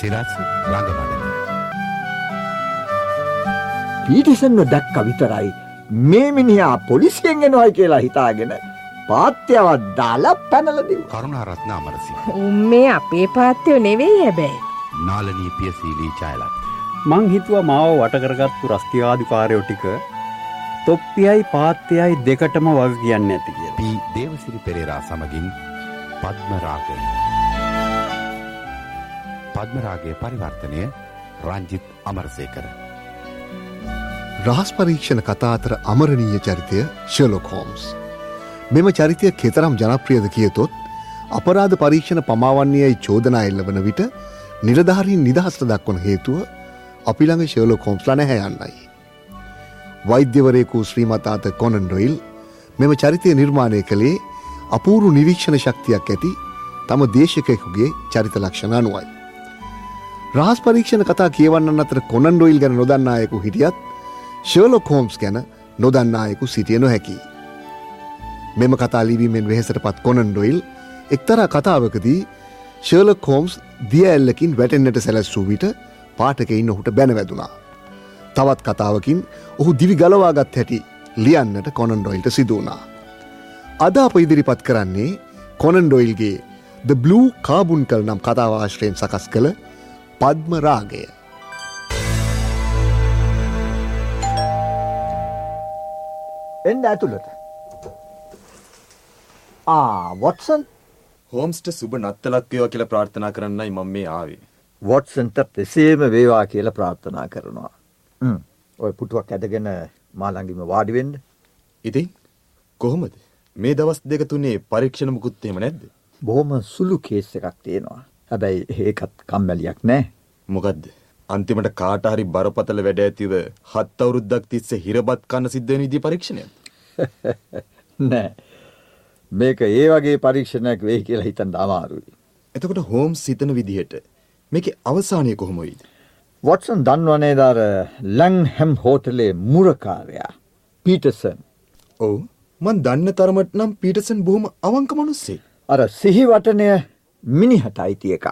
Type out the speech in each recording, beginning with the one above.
සිරස් රඟමඩල. පීටිසන්ව දැක්ක විතරයි මේ මිනිහා පොලිසියෙන් එනොයි කියලා හිතාගෙන පාත්‍යවත් දාලා පැනලදිව. කරුණාරත්න අමරසි. උම්මේ අපේ පාත්තයෝ නෙවෙයි හැබැයි. නාලනී පියසීලී චයලත්. මං හිතුව මාව වටකරගත්තු රස්තිවාධිකාරයෝ ටික තොප්පියයි පාත්‍යයයි දෙකටම වග කියන්න ඇති කිය. පී දේවසිරි පෙරේරා සමගින් පද්මරාගය. පද්මරාගේ පරිවර්තනය රංජිත් අමරසේකර. රහස් පරීක්ෂණ කතා අතර අමරණීය චරිතය ශලොක් හෝම්ස්. මෙම චරිතය කෙතරම් ජනප්‍රියද කියතොත් අපරාධ පරීක්ෂණ පමාවන්නේයයි චෝදනා එල්ල වන විට නිරධාරීන් නිදහස්ට දක්වන හේතුව අපි ළඟ ශලොක් හෝම්ස්ලා නැහැ යන්නයි. වෛද්‍යවරයකු ශ්‍රීමතාත කොනන් ඩොයිල් මෙම චරිතය නිර්මාණය කළේ අපූරු නිරීක්ෂණ ශක්තියක් ඇති තම දේශකයකුගේ චරිත ලක්ෂණ අනුවයි. රහස් පරීක්ෂණ කතා කියවන්න අතර කොනන් ඩොයිල් ගැන නොදන්නායකු හිටියත් ශර්ලොක් හෝම්ස් ගැන නොදන්නායකු සිටිය නොහැකි. මෙම කතා ලිවීමෙන් වෙහෙසට පත් කොනන් ඩොයිල් එක්තරා කතාවකදී ශර්ලොක් හෝම්ස් දිය ඇල්ලකින් වැටෙන්න්නට සැලැස්සූ විට පාටකයින් ඔහුට බැනවැදුනා. තවත් කතාවකින් ඔහු දිවි ගලවාගත් හැටි ලියන්නට කොනන් ඩොයිල්ට සිදුවනා. අද අප ඉදිරිපත් කරන්නේ කොනන් ඩොයිල්ගේ ද බ්ලූ කාබුන් කල් නම් කතාවාශ්‍රයෙන් සකස් කළ පද්ම රාගය. එන්න ඇතුළට. ආ වොටසන් හෝම්ස්ට සුබ නත්තලක්වයෝ කියල ප්‍රාර්ථනා කරන්නයි මම මේ ආවේ. වොටසන්ට එසේම වේවා කියලා ප්‍රාර්ථනා කරනවා. හ්ම්. ඔය පුටුවක් ඇදගෙන මාළඟිම වාඩිවෙන්න. ඉතින් කොහොමද මේ දවස් දෙක තුනේ පරීක්ෂණ මුකුත් එහෙම නැද්ද? බොහොම සුළු කේස් එකක් තියෙනවා. හැබැයි ඒකත් කම්මැලියක් නෑ. මොකද්ද? අන්තිමට කාට හරි බරපතල වැඩ ඇතිව හත් අවුරුද්දක් තිස්සේ හිරබත් කන්න සිද්ධ වෙන විදිහේ පරීක්ෂණයක්. නෑ. මේක ඒ වගේ පරීක්ෂණයක් වෙයි කියලා හිතන්න අමාරුයි. එතකොට හෝම්ස් හිතන විදිහට මේකේ අවසානය කොහොම වෙයිද? වොටසන් දන්නවනේ දාර ලැන්හැම් හෝටලේ මුරකාරයා පීටර්සන්. ඔව්. මන් දන්න තරමට නම් පීටර්සන් බොහොම අවංක මිනිස්සෙක්. අර සිහිවටනය මිනිහට අයිති එකක්.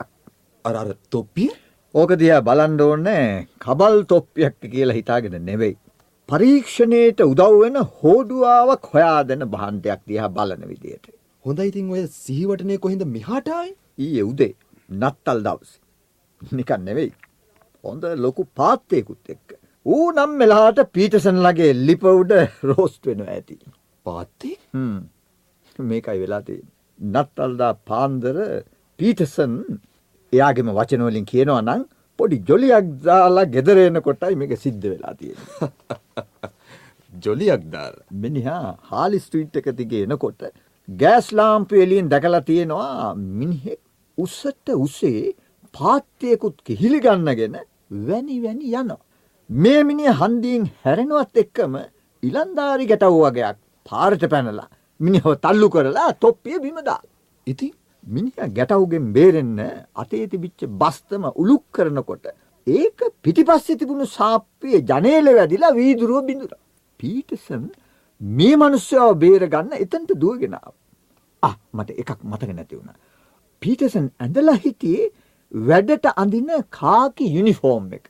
අර අර තොප්පිය? ඕක දිහා බලන්න ඕනේ කබල් තොප්පියක් කියලා හිතාගෙන නෙවෙයි. පරීක්ෂණයට උදව් වෙන හෝඩුවාවක් හොයා දෙන භාණ්ඩයක් දිහා බලන විදියට. හොඳයි ඉතින් ඔය සිහිවටනේ කොහෙන්ද මෙහාට ආවේ? ඊයේ උදේ නත්තල් දවසේ. නිකන් නෙවෙයි. හොඳ ලොකු පාත්තයකුත් එක්ක. ඌ නම් මෙලාට පීටර්සන් ලගේ ලිප උඩ රෝස්ට් වෙනවා ඇති. පාත්තේ? හ්ම්. මේකයි වෙලා තියෙන්නේ. නත්තල්දා පාන්දර පීටර්සන් එයාගේම වචන වලින් කියනවා නම් පොඩි ජොලියක් දාලා ගෙදර එනකොටයි මේක සිද්ධ වෙලා තියෙන්නේ. ජොලියක් දාලා. මිනිහා හාලි ස්ට්‍රීට් එක දිගේ එනකොට ගෑස් ලාම්පු එළියෙන් දැකලා තියෙනවා මිනිහෙක් උස්සට උසේ පාත්‍යයකුත් කිහිලි ගන්නගෙන වැනි වැනි යනවා. මේ මිනිහ හන්දියෙන් හැරෙනවත් එක්කම ඉලන්දාරි ගැටව් වගේක් පාරට පැනලා මිනිහව තල්ලු කරලා තොප්පිය බිම දාලා. ඉතින් මිනිහා ගැටවුගෙන් බේරෙන්න අතේ තිබිච්ච බස්තම උලුක් කරනකොට ඒක පිටිපස්සේ තිබුණු සාප්පියේ ජනේලෙ වැදිලා වීදුරුව බිඳුනා. පීටර්සන් මේ මිනිස්සයව බේරගන්න එතනට දුවගෙන ආවා. ආ මට එකක් මතක නැති වුණා. පීටර්සන් ඇඳලා හිටියේ වැඩට අඳින කාකි යුනිෆෝම් එක.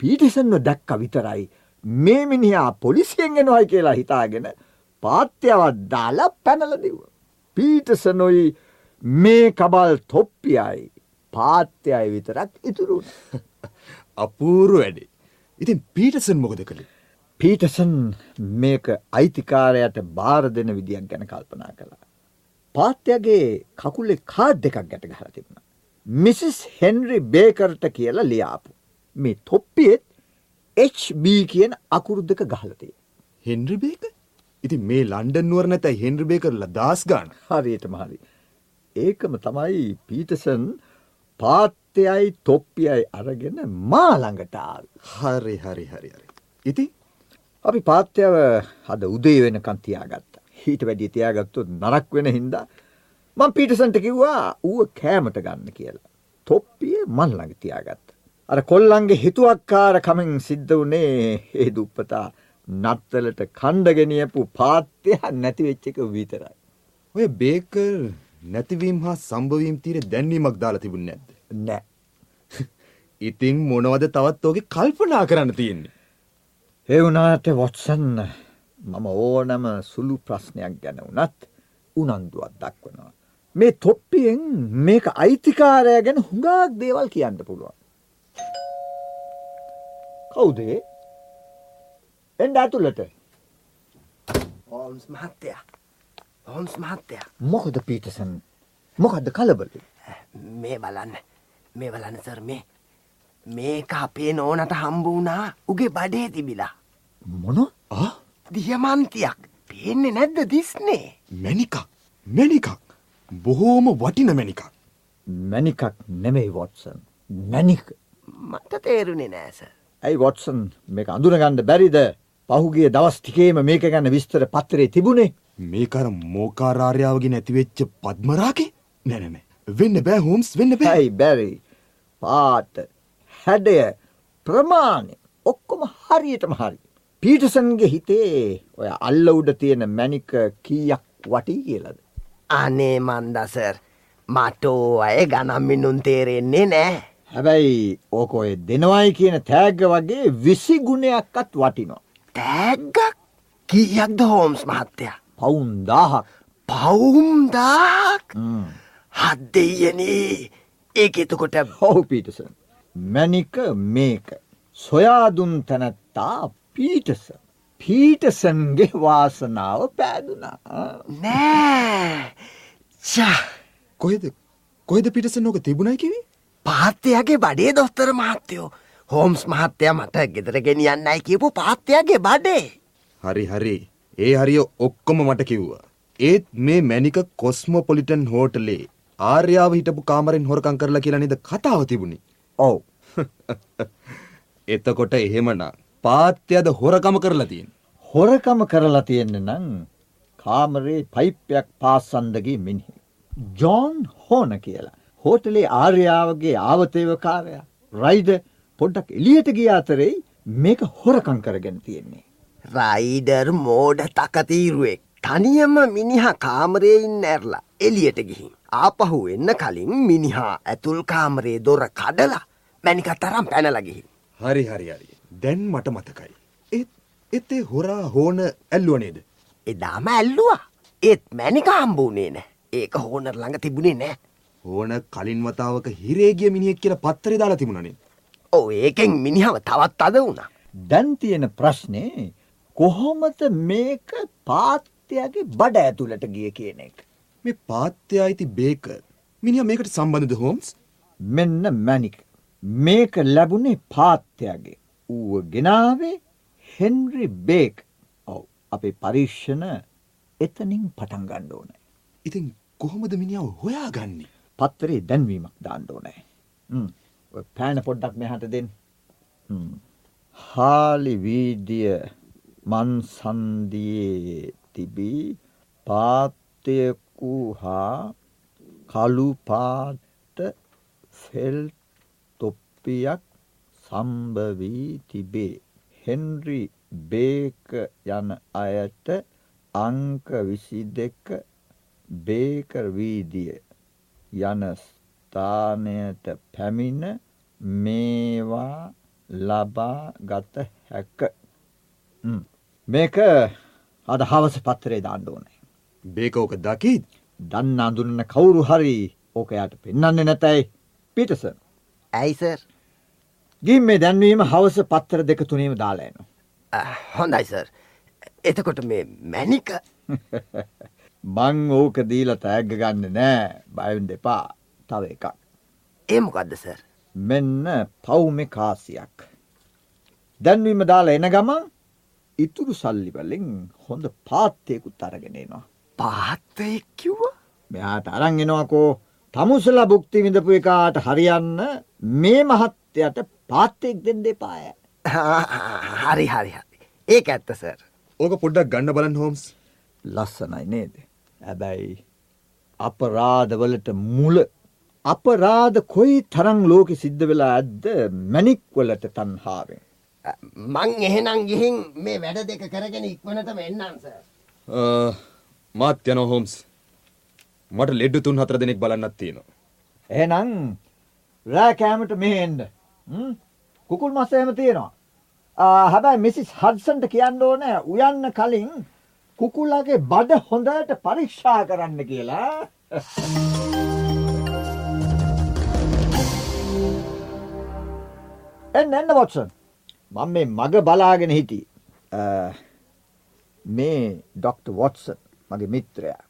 පීටර්සන්ව දැක්ක විතරයි මේ මිනිහා පොලිසියෙන් එනවයි කියලා හිතාගෙන පාත්‍යවත් දාලා පැනලා දිව්වා. පීටර්සන්ොයි මේ කබල් තොප්පියයි පාත්‍යයි විතරක් ඉතුරු වුණා. අපූර්ව වැඩේ. ඉතින් පීටර්සන් මොකද කළේ? පීටර්සන් මේක අයිතිකාරයට බාර දෙන විදියක් ගැන කල්පනා කළා. පාත්‍යගේ කකුලේ කාඩ් එකක් ගැට ගහලා තිබුණා. මිසිස් හෙන්රි බේකර්ට කියලා ලියාපු. මේ තොප්පියෙත් HB කියන අකුරු දෙක ගහලා තියෙනවා. Henry Baker? ඉතින් මේ ලන්ඩන් නුවර නැතයි හෙන්රි බේකර්ලා දාස් ගන්න. හරියටම හරි. ඒකම තමයි පීටර්සන් පාත්‍යයයි තොප්පියයි අරගෙන මා ළඟට. හරි හරි හරි හරි. ඉතින් අපි පාත්‍යව අද උදේ වෙනකන් තියාගත්තා. ඊට වැඩිය තියාගත්තොත් නරක වෙන හින්දා මම පීටර්සන්ට කිව්වා ඌව කෑමට ගන්න කියලා. තොප්පිය මන් ළඟ තියාගත්තා. අර කොල්ලන්ගේ හිතුවක්කාර කමෙන් සිද්ධ වුණේ ඒ දුප්පතා නත්තලට කණ්ඩ ගෙනියපු පාත්‍ය නැති වෙච්ච එක විතරයි. ඔය බේකර් නැතිවීම හා සම්භවීම් තීරේ දැන්වීමක් දාලා තිබුණේ නැද්ද? නෑ. ඉතින් මොනවද තවත් ඕකේ කල්පනා කරන්න තියෙන්නේ. ඒ වුණාට වොට්සන් මම ඕනම සුළු ප්‍රශ්නයක් ගැන වුණත් උනන්දුවක් දක්වනවා. මේ තොප්පියෙන් මේක අයිතිකාරය ගැන හුඟක් දේවල් කියන්න පුළුවන්. කවුදේ එන්ඩ ඇතුළට හෝම්ස් මහත්තයා හෝම්ස් මහත්තයා. මොකද පීටසන් මොකක්ද කලබලි? මේ බලන්න. මේ බලන්න සර් මේ. මේක අපේ නෝනට හම්බ වුණා. උගේ බඩේ තිබිලා. මොන? ආ? දියමන්තියක්. පේන්නේ නැද්ද දිස්නේ මැනිකක් මැනිකක් බොහෝම වටින මැනිකක්. මැනිකක් නෙමෙයි වොටසන්. මැනික මට තේරුණේ නෑස ඇයි වොටසන්? මේක අඳුනගන්න බැරිද? පහුගේ දවස් ටිකේම මේක ගැන විස්තර පත්තරේ තිබුණේ මේකර මෝකාරාර්යාවගේ නැතිවෙච්ච පද්මරාගේ? නැනැනෑ වෙන්න බෑ හෝම්ස් වෙන්න බෑ. ඇයි බැරි. පාට හැඩය ප්‍රමාණය ඔක්කොම හරියටම හරි. පීටසන්ගේ හිතේ ඔය අල්ල උඩ තියෙන මැනික කීයක් වටී කියලද. අනේ මන්දසර් මටෝ අය ගනම්මිනුන් තේරෙන්නේ නෑ. හැබැයි ඕක ඔය දෙනවයි කියන තෑග්ග වගේ විසි ගුණයක්කත් වටිනවා. තෑග්ගක්? කීයක්ද හෝම්ස් මහත්තයා පවුන් දාහක් පවුම්දාක් හද්දෙයනේ ඒක එතකොට හෝ පිටසන්. මැනික මේක. සොයාදුන් තැනැත්තා පීටස. පීටසන්ගේ වාසනාව පෑදුනා. නෑ. කොහෙද? කොහෙද පිටස නොක තිබුණයි කිවි පාත්තයාගේ බඩේ දොස්තර මහත්තයෝ. හෝම්ස් මහත්තය මට ගෙදර ගෙනියන්නයි කියපු පාත්තයාගේ බඩේ. හරි හරි ඒ හරිය ඔක්කොම මට කිව්වා. ඒත් මේ මැනික කොස්මොපොලිටන් හෝටලේ ආර්යාව හිටපු කාමරෙන් හොරකං කරලා කියලා නේද කතාව තිබුණේ. ඔව්. එතකොට එහෙමනම් පාත්‍යද හොරකම කරලා තියෙන. හොරකම කරලා තියෙන්නේ නම් කාමරේ පයිප්පයක් පාසන්දගේ මිනිහෙ. ජෝන් හෝන කියලා. හෝටලේ ආර්යාවගේ ආවතේවකාරයා. රයිද පොඩ්ඩක් එලියට ගිය අතරෙයි මේක හොරකං කරගෙන තියෙන්නේ. රයිඩර් මෝඩ තකතීරුවෙක් තනියම මිනිහා කාමරයෙන් ඇරලා එලියට ගිහින්. ආපහු එන්න කලින් මිනිහා ඇතුල් කාමරේ දොර කඩලා මැනික තරම් පැනලගිහින්. හරි හරි හරි. දැන් මට මතකයි. ඒත් එතේ හොරා හෝන ඇල්ලුව නේද. එදාම ඇල්ලුවා ඒත් මැනික හම්බූනේ නෑ ඒක හෝනර් ළඟ තිබුණේ නෑ ඕන කලින් වතාවක හිරේගිය මිනිහෙක් කියලා පත්තරේ දාලා තිබුණනේ. ඕ ඒකෙන් මිනිහව තවත් අද වුණා දැන් තියෙන ප්‍රශ්නේ කොහොමද මේක පාත්‍යගේ බඩ ඇතුළට ගිය කියන එක. මේ පාත්‍ය අයිති බේක මිනිහ මේකට සම්බන්ධද හෝම්ස් මෙන්න මැනික. මේක ලැබුණේ පාත්‍යගේ. ඌව ගෙනාවේ හෙන්රි බේක් ඔව අපේ පරීක්ෂණ එතනින් පටන් ගණ්ඩ ඕනෑ. ඉතින් කොහොමද මිනිාව හොයා ගන්නේ. පත්තරේ දැන්වීමක් දාණ්ඩ ඕනෑ. පෑන පොඩ්ඩක් මෙහට දෙන්. හාලි වීදිය මන්සන්දියේ තිබී පාත්‍යයකු හා කළුපාට ෆෙල් තොප්පියක් සම්භවී තිබේ. හෙන්රි බේක යන අයට අංක විසි දෙක බේකර් වීදිය යන ස්ථානයට පැමිණ මේවා ලබා ගත හැක. මේක අද හවස පත්තරේ දාණ්ඩ ඕනෑ. බේක ඕක දකිත් දන්න අඳුරන්න කවුරු හරි ඕකයට පෙන්න්නන්නේ නැතැයි පිටස. ඇයිසර් ගින් මේ දැන්වීම හවස පත්තර දෙක තුනීම දාලෑන. හොඳයිසර් එතකොට මේ මැනික මං ඕක දීල තෑග්ග ගන්න නෑ බයවුන් දෙපා තව එකක්. ඒමොකක්ද සර් මෙන්න පවුමෙ කාසියක්. දැන්වීම දාලා එන ගමන් ඉතුරු සල්ලිවලින් හොඳ පාත්තයකුත් අරගෙනනවා. පාත්තයෙක් කිව්වා මෙයාට අරංගෙනවාකෝ තමුසල බුක්ති විඳපු එකාට හරියන්න මේ මහත්තයට පාත්තෙක් දෙන්න දෙපාය. හරි හරි හරි ඒක ඇත්ත සර් ඕක පොඩ්ඩක් ගන්න බලන් හෝම්ස් ලස්සනයි නේද. ඇබැයි අපරාධවලට මුල අපරාධ කොයි තරං ලෝකෙ සිද්ධ වෙලා ඇද්ද මැනික්වලට තන්හාාවෙන්. මං එහෙනම් ගිහින් මේ වැඩ දෙක කරගෙන ඉක්වනටම එන්නම් සර් මාත් යන හෝම්ස් මට ලෙඩ්ඩු තුන් හතර දෙනෙක් බලන්නත් තියෙනවා. එහෙනම් රෑ කෑමට මෙහෙන්ද හ්ම්? කුකුල් මස් එහෙම තියෙනවා. හැබැයි මිසිස් හඩ්සන්ට කියන්න ඕනේ උයන්න කලින් කුකුලාගේ බඩ හොඳට පරීක්ෂා කරන්න කියලා. එන්න එන්න වොට්සන්. මම මේ මග බලාගෙන හිටි. මේ ඩොක්ටර් වොට්සන් මගේ මිත්‍රයා.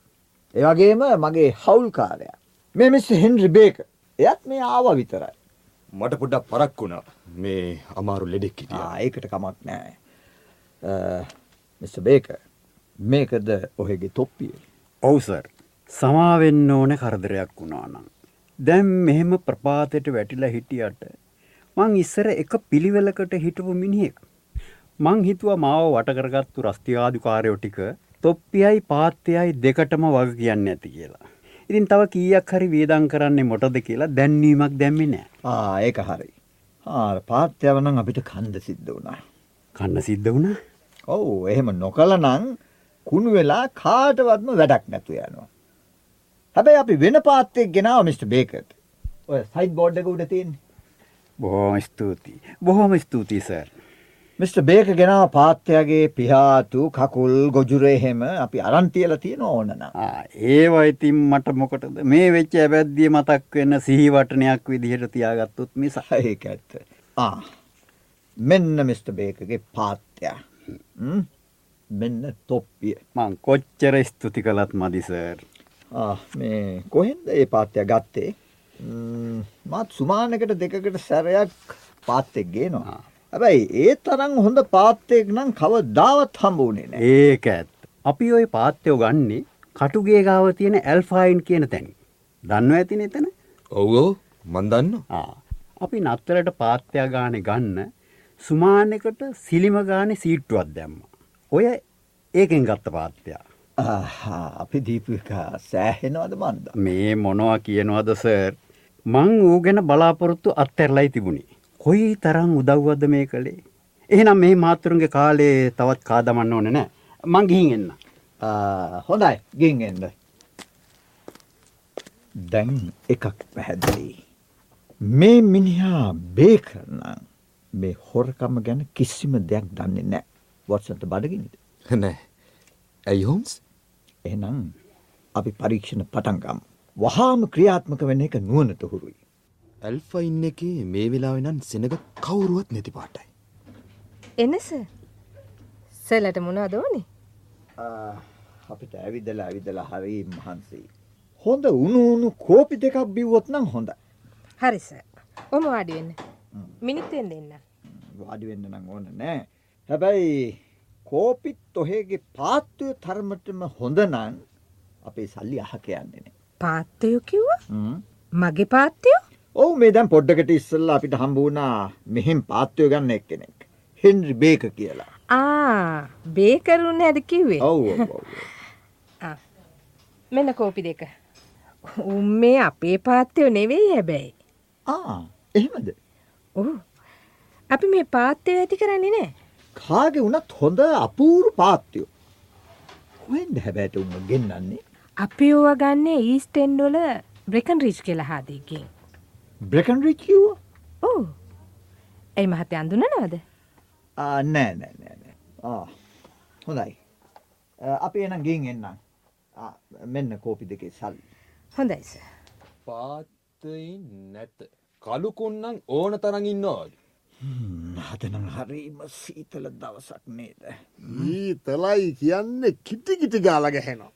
ඒ වගේම මගේ හවුල්කාරයා. මේ මිස් හෙන්රි බේකර්. එයත් මේ ආවා විතරයි. මට පොඩ්ඩක් පරක් වුණා මේ අමාරු ලෙඩෙක් හිටියා. ආ ඒකට කමක් නෑ. මිස්ටර් බේකර් මේකද ඔහෙගේ තොප්පිය. ඔව් සර්. සමාවෙන්න ඕන කරදරයක් වුණා නම්. දැන් මෙහෙම ප්‍රපාතයට වැටිලා හිටියට මං ඉස්සර එක පිළිවෙලකට හිටපු මිනිහෙක්. මං හිතුවා මාව වට කරගත්තු රස්තියාදුකාරයෝ ටික තොප්පියයි පාත්තයයි දෙකටම වග කියන්නේ ඇති කියලා. ඉතින් තව කීයක් හරි වේදම් කරන්නේ මොටද කියලා දැන්වීමක් දැම්මේ නෑ. ආ ඒක හරි. ආ පාත්‍යව නම් අපිට කන්ද සිද්ධ වුණා. කන්න සිද්ධ වුණා. ඔව් එහෙම නොකලනම් කුණු වෙලා කාටවත්ම වැඩක් නැතු යනවා. හැබැයි අපි වෙන පාත්තෙක් ගෙනාව මිස්ටර් බේකර්ට. ඔය සයිඩ් බෝඩ් එක උඩ තියෙන්නේ. බොහොම ස්තුතියි. බොහොම ස්තුතියි සර්. මිස්ටර් බේකර් ගෙනාව පාත්තයාගේ පිහාතු කකුල් ගොජුරේ හැම අපි අරන් තියලා තියෙන ඕන නම්. ආ ඒවා ඉතින් මට මොකටද මේ වෙච්ච ඇබැද්දිය මතක් වෙන්න සිහිවටනයක් විදිහට තියාගත්තොත් මිස. ඒක ඇත්ත. මෙන්න මිස්ටර් බේකර්ගේ පාත්තයා. හ්ම් මෙන්න තොප්පිය. මං කොච්චර ස්තුති කළත් මදි සර්. ආ මේ කොහෙන්ද ඒ පාත්තයා ගත්තේ? ම්ම් මාත් සුමානකට දෙකකට සැරයක් පාත්තෙක් ගේනවා. හැබැයි ඒ තරම් හොඳ පාත්තෙක් නම් කවදාවත් හම්බ වුණේ නැහැ. ඒක ඇත්ත. අපි ওই පාත්තයෝ ගන්නේ කටුගේ ගාව තියෙන ඇල්ෆයින් කියන තැන. දන්නව ඇතිනේ එතන? ඔව් ඔව් මන් දන්නවා. ආ. අපි නත්තරට පාත්තයා ගානේ ගන්න සුමානෙකට සිලිම ගානේ සීට්ටුවක් දැම්මා. ඔය ඒකෙන් ගත්ත පාත්තයා. ආහා අපි දීපු එක සෑහෙනවද මන්ද? මේ මොනවා කියනවද සර්? මං ඌ ගැන බලාපොරොත්තු අත්හැරලයි තිබුණේ. කොයි තරම් උදව්වද මේ කළේ. එහෙනම් මේ මාතෘන්ගේ කාලේ තවත් කාදමන්න ඕනේ නෑ. මං ගිහින් එන්න. හොඳයි ගින් එන්න. දැන් එකක් පැහැදිලි. මේ මිනිහා බේකරන මේ හොරකම ගැන කිසිම දෙයක් දන්නේ නැහැ. වොට්සන්ට බඩගිනිද? නෑ. ඇයි හෝම්ස්? එහෙනම් අපි පරීක්ෂණ පටන් ගමු. වහාම ක්‍රියාත්මක වෙන එක නුවණට හුරුයි. ඇල්ෆා ඉන්න එකේ මේ වෙලාවේ නම් සෙනග කවුරුවත් නැති පාටයි. එනස සෙලට මොනවද ඕනේ? අපිට ඇවිදලා ඇවිදලා හරි මහන්සි. හොඳ උණු උණු කෝපි දෙකක් බිව්වොත් නම් හොඳයි. හරි සර්. ඔම වාඩි වෙන්න. මිනිත්තුවෙන් දෙන්න. වාඩි වෙන්න නම් ඕන නෑ. හැබැයි කෝපිත් ඔහේගේ පාත්තුවේ තරමටම හොඳ නම් අපේ සල්ලි අහක යන්නේ නෑ. පාත්තයෝ කිව්වා? මගේ පාත්තයෝ? ඔව් මේ දැන් පොඩ්ඩකට ඉස්සෙල්ලා අපිට හම්බ වුණා මෙහෙන් පාත්වය ගන්න එක්කෙනෙක්. හෙන්රි බේක කියලා. ආ බේකරුන් හැද කිව්වේ? ඔව් මෙන්න කෝපි දෙක. උන් මේ අපේ පාත්තයෝ නෙවෙයි හැබැයි. ආ එහෙමද? ඔව්. අපි මේ පාත්තයෝ ඇති කරන්නේ නැහැ. කාගේ වුණත් හොඳ අපූරු පාත්වයෝ. කොහෙන්ද හැබැයි උන් ගෙන්නන්නේ? අපි ඕවා ගන්නේ ඊස්ට් එන්ඩ් වල බ්‍රෙකන් රිච් කියලා හාදේකින්. බ්‍රෙකන් රිච් කිව්වා? ඔව්. එයි මහත්තයා අඳුනනවද? ආ නෑ නෑ නෑ නෑ. ආ හොඳයි. අපි එනම් ගින් එන්නම්. ආ මෙන්න කෝපි දෙකේ සල්ලි. හොඳයි සර්. පාත්තයින් නැත. කළු කුන්නම් ඕන තරම් ඉන්නවලු. අද නම් හරිම සීතල දවසක් නේද? ඊතලයි කියන්නේ කිටි කිටි ගාලා ගැහෙනවා.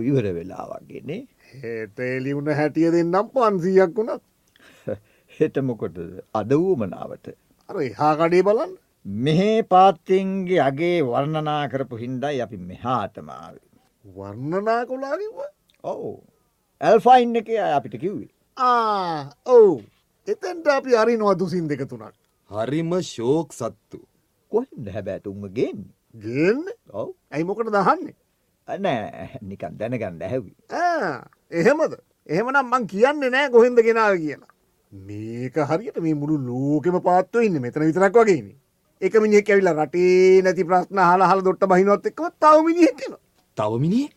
ඉවර වෙලා වගේනේ. හෙට එළිවුණ හැටිය දෙන්නම් 500ක් වුණත්. හෙට මොකටද? අද වුමනාවට. අර එහා කඩේ බලන්න. මෙහේ පාත්තින්ගේ අගේ වර්ණනා කරපු හින්දායි අපි මෙහාටම ආවේ. වර්ණනා කොලා කිව්වා. ඔව්. ඇල්ෆයින් එකේ අපිට කිව්වේ. ආ ඔව්. එතෙන්ට අපි අරිනවා දුසින් දෙක තුනක්. හරිම ෂෝක් සත්තු. කොහෙන්ද හැබැයි උන්ව ගේන්නේ? ගේන්නේ? ඔව්. ඇයි මොකටද දහන්නේ? නෑ නිකන් දැනගන්න ඇහැවි. ආ එහෙමද? එහෙමනම් මං කියන්නේ නෑ කොහෙන්ද ගෙනාවේ කියලා. මේක හරියට මේ මුළු ලෝකෙම පාත්ව ඉන්නේ මෙතන විතරක් වගේනේ. එක මිනිහෙක් ඇවිල්ලා රටේ නැති ප්‍රශ්න අහලා අහලා දොට්ට බහිනවත් එක්කම තව මිනිහෙක් එනවා. තව මිනිහෙක්?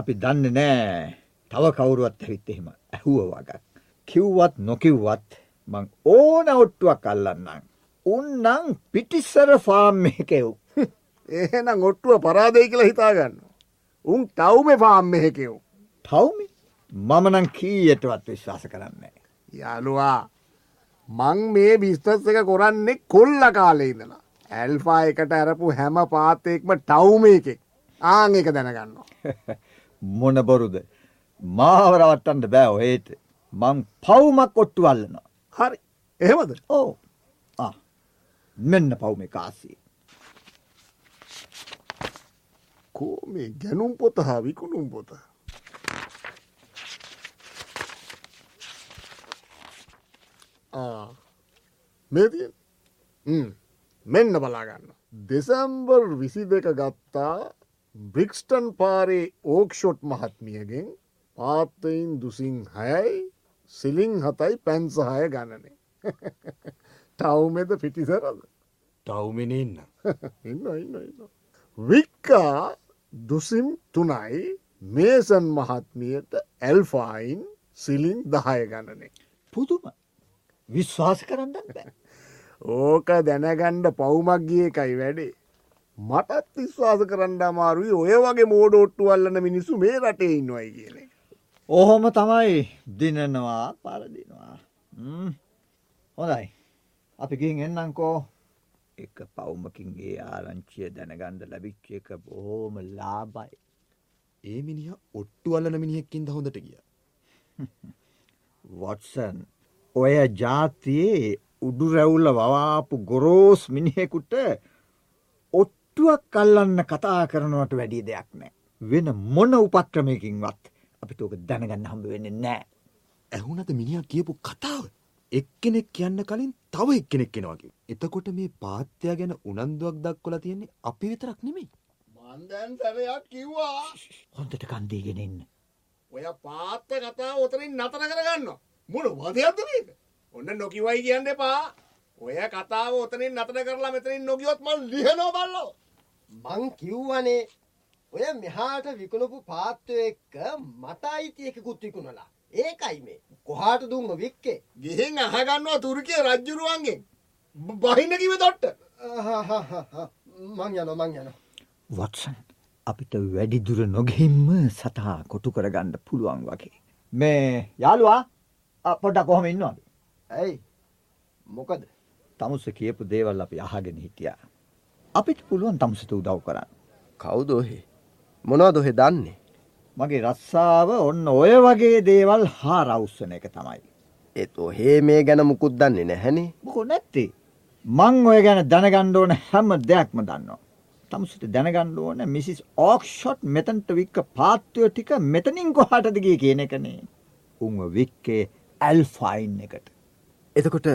අපි දන්නේ නෑ. තව කවුරුවත් ඇවිත් එහෙම ඇහුව වගක්. කිව්වත් නොකිව්වත් මං ඕන ඔට්ටුවක් අල්ලන්නම්. උන්නං පිටිස්සර ෆාම් එකෙව්. එහෙනම් ඔට්ටුව පරාදයි කියලා හිතාගන්න. උන් තවුම පාම් මෙහෙකෙව්. තවමි මමනං කීයටවත් විශ්වාස කරන්නේ. යාළුවා මං මේ බිස්තස් එක කොරන්නේ කොල්ල කාලේ ඉඳලා. ඇල්ෆා එකට ඇරපු හැම පාතයෙක්ම ටවුම එකෙක් ආං එක දැනගන්නවා. මොන බොරුද. මාවරවට්ටන්ට බෑ ඔහේට. මං පවුමක් ඔට්ටු අල්ලනවා. හරි එහෙමද ඕ මෙන්න පවුම කාසී. කෝ මේ ගැනුම් පොත හා විකුණුම් පොත. මේ තිය මෙන්න බලාගන්න. දෙසැම්බර් විසි දෙක ගත්තා බ්‍රික්ස්ටන් පාරේ ඕක්ෂොට් මහත්මියගෙන් පාත්තයින් දුසින් හයයි සිලිං හතයි පැන්සහය ගණනේ. ටව්මෙද පිටිසරද. ටව්මෙන ඉන්න. ඉන්න ඉන්න ඉන්න. වික්කා දුසිම් තුනයි මේසන් මහත්මියට ඇල්ෆායින් සිලින් දහය ගණනේ. පුදුම විශ්වාස කරන්න. ඕක දැනගණ්ඩ පවුමක් ගිය එකයි වැඩේ. මටත් විශ්වාස කරන්න අමාරුයි ඔය වගේ මෝඩෝට්ටු අල්ලන මිනිස්සු මේ රටේ ඉන්නවයි කියන එක. ඔහොම තමයි දිනනවා පරදිනවා. හොඳයි. අපි ගිහින් එන්නංකෝ එක පවුමකින්ගේ ආරංචිය දැනගණ්ඩ ලැබිච්ච එක බොහෝම ලාබයි. ඒ මිනිහ ඔට්ටු අල්ලන මිනිහෙක්කින්ද හොඳට ගිය. වොටසන් ඔය ජාතියේ උඩු රැවුල්ල වවාපු ගොරෝස් මිනිහෙකුට ඔට්ටුවක් කල්ලන්න කතා කරනවට වැඩි දෙයක් නෑ. වෙන මොන උපක්‍රමයකින්වත් අපිට ඕක දැනගන්න හම්බ වෙන්නේ නෑ. ඇහුනද මිනිහ කියපු කතාව. එක්කෙනෙක් කියන්න කලින් තව එක්කෙනෙක් කෙනවාගේ. එතකොට මේ පාත්‍යයා ගැන උනන්දුවක් දක්වලා තියෙන්නේ අපි විතරක් නෙමෙයි. මන්දැන් සැරයක් කිව්වා හොඳට කන්දීගෙන ඉන්න. ඔය පාත්ත කතා ඔතරින් නතර කරගන්න මුණ වදයක්ද මේක ඔන්න නොකිවයි කියන්න එපා ඔය කතාව ඔතනින් නතර කරලා මෙතනින් නොගියොත් මල් ලිහනෝ බල්ලෝ මං කිව්වනේ ඔය මෙහාට විකුණපු පාත්ව එක්ක මට අයිතියකකුත් විකුණලා ඒකයි මේ. කොහාට දුන්න වික්කේ? ගිහින් අහගන්නවා තුරකිය රජ්ජුරුවන්ගෙන්. බහින්න කිව දොට්ට. මං යන මං යන වොටසන් අපිට වැඩිදුර නොගෙහිම්ම සතා කොටු කරගන්න පුළුවන් වගේ. මේ යාළුවා පොඩ්ඩක් කොහොම ඉන්නවාද. ඇයි? මොකද? තමුස කියපු දේවල් අපි අහගෙන හිටියා. අපිට පුළුවන් තමුසට උදව් කරන්න. කවුදොහෙ මොනවද ඔහෙ දන්නේ මගේ රස්සාාව ඔන්න ඔය වගේ දේවල් හා රෞස්සන එක තමයි. ඒත් ඔහේ මේ ගැන මුකුත් දන්නේ නැහැනේ මොකො නැත්තේ. මං ඔය ගැන දැනගණ්ඩ ඕන හැම දෙයක්ම දන්නවා. තමුසට දැනගණ්ඩ ඕන මිසිස් ඕක්ෂොට් මෙතන්ට වික්ක පාත්වයෝ ටික මෙතනින් කොහටද ගිය කියන එකනේ. උන්ව වික්කේ ඇල්ෆයින් එකට. එතකොට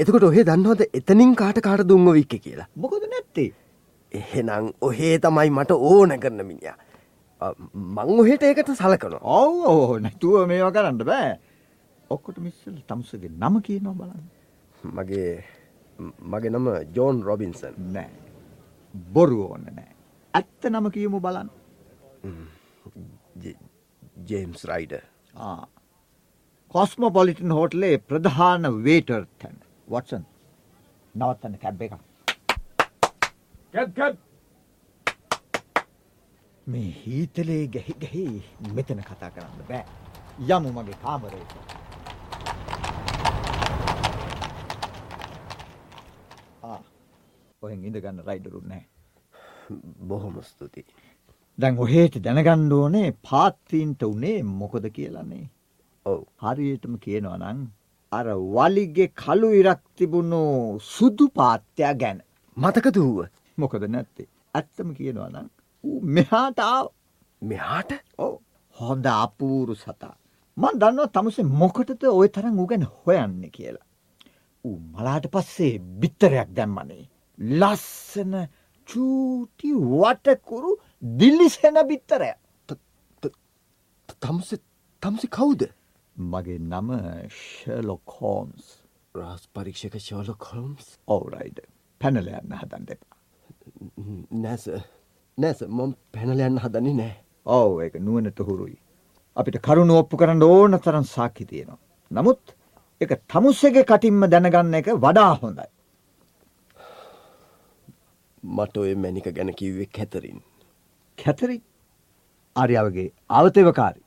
එතකොට ඔහේ දන්නවද එතනින් කාට කාට දුම්ම වික්ක කියලා මොකොද නැත්තේ. එහෙනම් ඔහේ තමයි මට ඕන කරන මිනිිය මං ඔහෙට ඒකට සලකනවා ඔව් ඕ නැතුව මේවා කරන්න බෑ. ඔක්කොට මිස්සල් තමුසගේ නම කියනවා බලන්න. මගේ මගේ නම ජෝන් රොබින්සන් නෑ. බොරු ඕන්න නෑ. ඇත්ත නම කියමු බලන්න. ජේම්ස් රයිඩ කොස්ම පොලිටන් හෝටලේ ප්‍රධාන වේටර් තැන වටසන් නවත්තන්න කැබ් එක මේ හීතලේ ගැහි ගැහි මෙතන කතා කරන්න බෑ. යමු මගේ කාමරයට ආ, ඔහෙන් ඉඳගන්න රයිඩරුත් නෑ බොහොම ස්තුති දැන් ඔහේට දැනගණ්ඩ ඕනේ පාත්තීන්ට උනේ මොකොද කියලන්නේ ඔව්. හරියටම කියනවා නං අර වලිගේ කළු ඉරක් තිබුණු සුදු පාත්‍යයා ගැන. මතක දූව මොකද නැත්තේ? ඇත්තම කියනවා නම් මෙහාට ආව. මෙහාට? ඕ හොඳ අපූරු සතා. මන් දන්නවා තමුසේ මොකටද ඔය තරම් ඌ ගැන හොයන්න කියලා. ඌ මලාට පස්සේ බිත්තරයක් දැම්මනේ. ලස්සන චූටි වටකුරු දිල්ලිසෙන බිත්තරය තමුස තමුසි කවුද? මගේ නම ශලොක් හෝම්ස් රාස් පරීක්ෂක ශෝල කොල්ම්ස් ඔවරයිඩ පැනල යන්න හදන් දෙපා නැස නැස මොම් පැනලයන්න හදන්නේ නෑ ඔව ඒක නුවනට හුරුයි. අපිට කරුණු ඔප්පු කරන්න ඕන තරම් සාකි තියෙනවා. නමුත් ඒක තමුස්සගේ කටින්ම දැනගන්න එක වඩා හොඳයි. මට ඔය මැනික ගැන කිව්වෙ කැතරින්. කැතරි ආර්යාවගේ ආවතේවකාරි.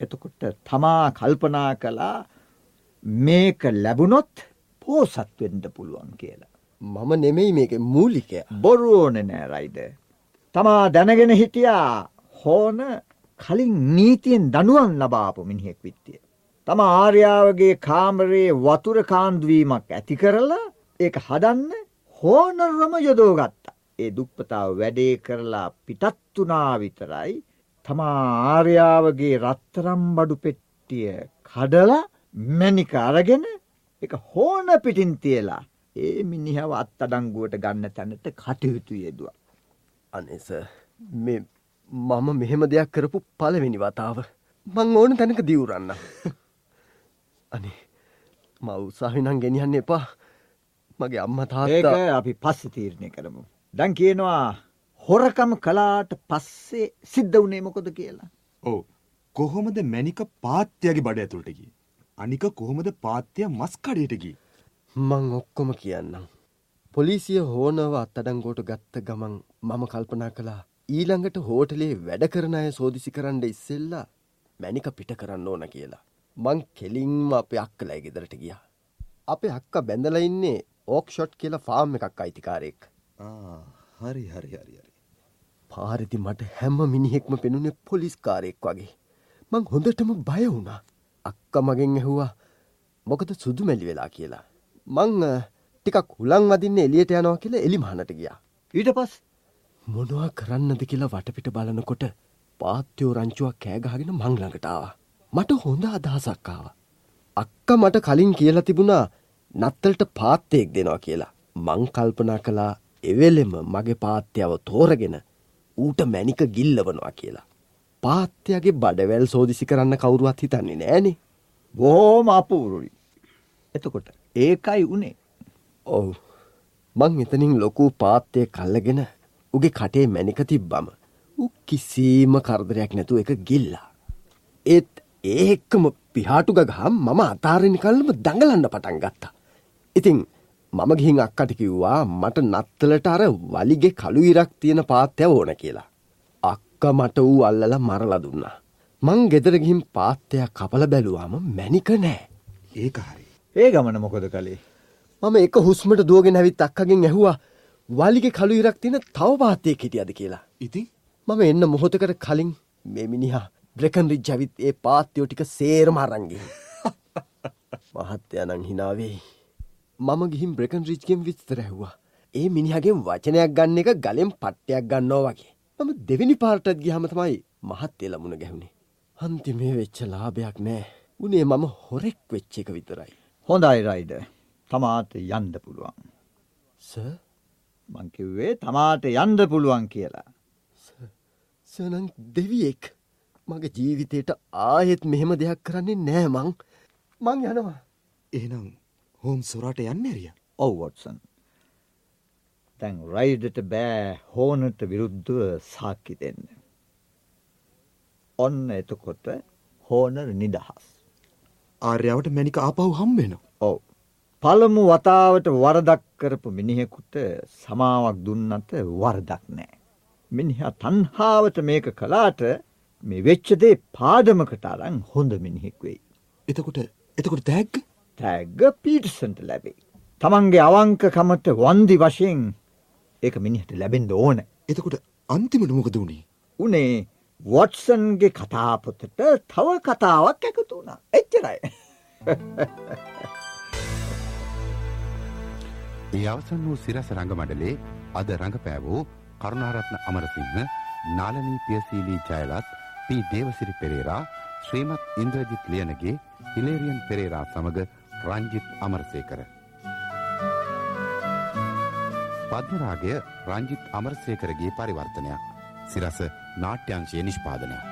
එතකොට තමා කල්පනා කළා මේක ලැබුණොත් පෝසත් වෙන්න පුළුවන් කියලා. මම නෙමෙයි මේක මූලිකය. බොරු ඕනේ නෑ රයිද. තමා දැනගෙන හිටියා හෝන කලින් නීතියෙන් දනුවන් ලබාපු මිනිහෙක් විත්තිය. තම ආර්යාවගේ කාමරයේ වතුර කාන්දුවීමක් ඇති කරලා ඒක හදන්න හෝනර්වම යොදෝගත්තා. ඒ දුප්පතාව වැඩේ කරලා පිටත් වනා විතරයි තමා ආර්යාවගේ රත්තරම් බඩු පෙට්ටිය කඩලා මැනික අරගෙන එක හෝන පිටින් තියලා ඒ මිනිහව අත් අඩංගුවට ගන්න තැනට කටයුතු යෙදවා. අනෙස මේ මම මෙහෙම දෙයක් කරපු පළවෙනි වතාව මං ඕන තැනක දිවුරන්න. අනේ ම උත්සාහිනං ගෙනියන්න එපා මගේ අම්ම ඒක තාත්තා අපි පස්ස තීරණය කරමු. දැන් කියනවා හොරකම කලාට පස්සේ සිද්ධ වනේ මොකොද කියලා. ඔව් කොහොමද මැනික පාත්‍යයාගේ බඩ ඇතුළට ගියේ? අනික කොහොමද පාත්‍යයා මස් කඩේට ගියේ? මං ඔක්කොම කියන්නම්. පොලිසිය හෝනව අත්තඩංගෝට ගත්ත ගමන් මම කල්පනා කළා ඊළඟට හෝටලේ වැඩ කරන අය සෝදිසි කරන්න ඉස්සෙල්ලා මැනික පිට කරන්න ඕන කියලා. මං කෙලින්ම අපේ අක්කලයි ගෙදරට ගියා. අපේ අක්ක බැඳලා ඉන්නේ ඕක්ෂොට් කියලා ෆාම් එකක් අයිතිකාරයෙක්. හරි හරි හරි හරි. පාරෙදි මට හැම මිනිහෙක්ම පෙනුනේ පොලිස්කාරයෙක් වගේ. මං හොඳටම බය වුණා. අක්ක මගෙන් ඇහුවා මොකද සුදු මැලි වෙලා කියලා. මං ටිකක් හුලං වදින්න එළියට යනවා කියලා එලිමහනට ගියා. ඊට පස් මොනවා කරන්නද කියලා වටපිට බලනකොට පාත්‍යෝ රංචුවක් කෑ ගහගෙන මං ළඟට ආවා. මට හොඳ අදහසක් ආවා. අක්කා මට කලින් කියලා තිබුණා නත්තලට පාත්තයක් දෙනවා කියලා. මං කල්පනා කළා එවෙලෙම මගේ පාත්‍යව තෝරගෙන ඌට මැනික ගිල්ලවනවා කියලා. පාත්‍යගේ බඩවැල් සෝදිසි කරන්න කවුරුවත් හිතන්නේ නෑනේ. බෝම අපූරුයි. එතකොට ඒකයි උනේ. ඔව්. මං එතනින් ලොකු පාත්තය කල්ලගෙන උගේ කටේ මැනික තිබ්බම. උ කිසිීම කරදරයක් නැතුව එක ගිල්ලා. ඒත් ඒක්කම පිහාටු ගහම් මම අතාරණි කල්ලම දඟලන්න පටන් ගත්තා. ඉතිං මම ගිහින් අක්කට කිව්වා මට නත්තලට අර වලිගෙ කළු ඉරක් තියෙන පාත්‍ය ඕන කියලා. අක්ක මට වූ අල්ලල මරල දුන්නා. මං ගෙදර ගිහින් පාත්තයක් කපල බැලුවාම මැනික නෑ. ඒක හරි. ඒ ගමන මොකොද කළේ. මම එක හුස්මට දුවගෙන ඇවිත් අක්කගෙන් ඇහුවා වලිගෙ කළු ඉරක් තියෙන තව පාත්තයක් හිටියද කියලා. ඉතින් මම එන්න මොහොතකට කලින් මේ මිනිහා බ්‍රෙකන් රිජ් ඇවිත් ඒ පාත්‍යයෝ ටික සේරම අරන්ගේ. මහත්තයනං හිනාවෙයි. මම ගිහින් බ්‍රෙකන් රිච්ගෙන් විස්තර ඇහුවා. ඒ මිනිහගෙන් වචනයක් ගන්න එක ගලෙන් පට්ටයක් ගන්නවා වගේ. මම දෙවිනි පාර්ටත් ගිහම තමයි මහත් එලමුණ ගැහුණේ. අන්තිමේ වෙච්ච ලාභයක් නෑ. උනේ මම හොරෙක් වෙච්ච එක විතරයි. හොඳයි රයිඩ. තමාට යන්න පුළුවන්. ස මංකිව්වේ තමාට යන්ඩ පුළුවන් කියලා. සනං දෙවියෙක් මගේ ජීවිතයට ආයෙත් මෙහෙම දෙයක් කරන්නේ නෑ මං මං යනවා. එහෙනම් හෝම් සොරට යන්න ඇරිය. ඔව් වොටසන්. තැන් රයිඩට බෑ හෝනට විරුද්ධව සාක්කි දෙන්න. ඔන්න එතකොට හෝනර් නිදහස්. ආර්යාවට මැනික ආපහු හම්බෙන. ඔව්. පළමු වතාවට වරදක් කරපු මිනිහෙකුට සමාවක් දුන්නට වරදක් නෑ. මිනිහා තන්හාාවට මේක කලාට මේ වෙච්චදේ පාදමකට අරං හොඳ මිනිහෙක් වෙයි. එතකොට එතකොට තැග්ග තැග්ග පීටසන්ට ලැබේ. තමන්ගේ අවංකකමට වන්දි වශයෙන් ඒක මිනිහට ලැබෙන්ද ඕන. එතකොට අන්තිමට මොකද වුණේ. උනේ වොට්සන්ගේ කතාපොතට තව කතාවක් ඇකතු වුණ එච්චරයි. ඒ අවසන් වූ සිරස රංගමඩලේ අද රඟපෑවූ කරුණාරත්න අමරසිංහ නාලනී පියසීලී ජයලත් පී දේවසිරි පෙරේරා ශ්‍රීමත් ඉන්ද්‍රජිත් ලියනගේ හිලේරියන් පෙරේරා සමඟ රංජිත් අමරසේකර. පද්මරාගය රංජිත් අමරසේකරගේ පරිවර්තනයක් සිරස නාට්‍යංශය නිෂ්පාදනයක්.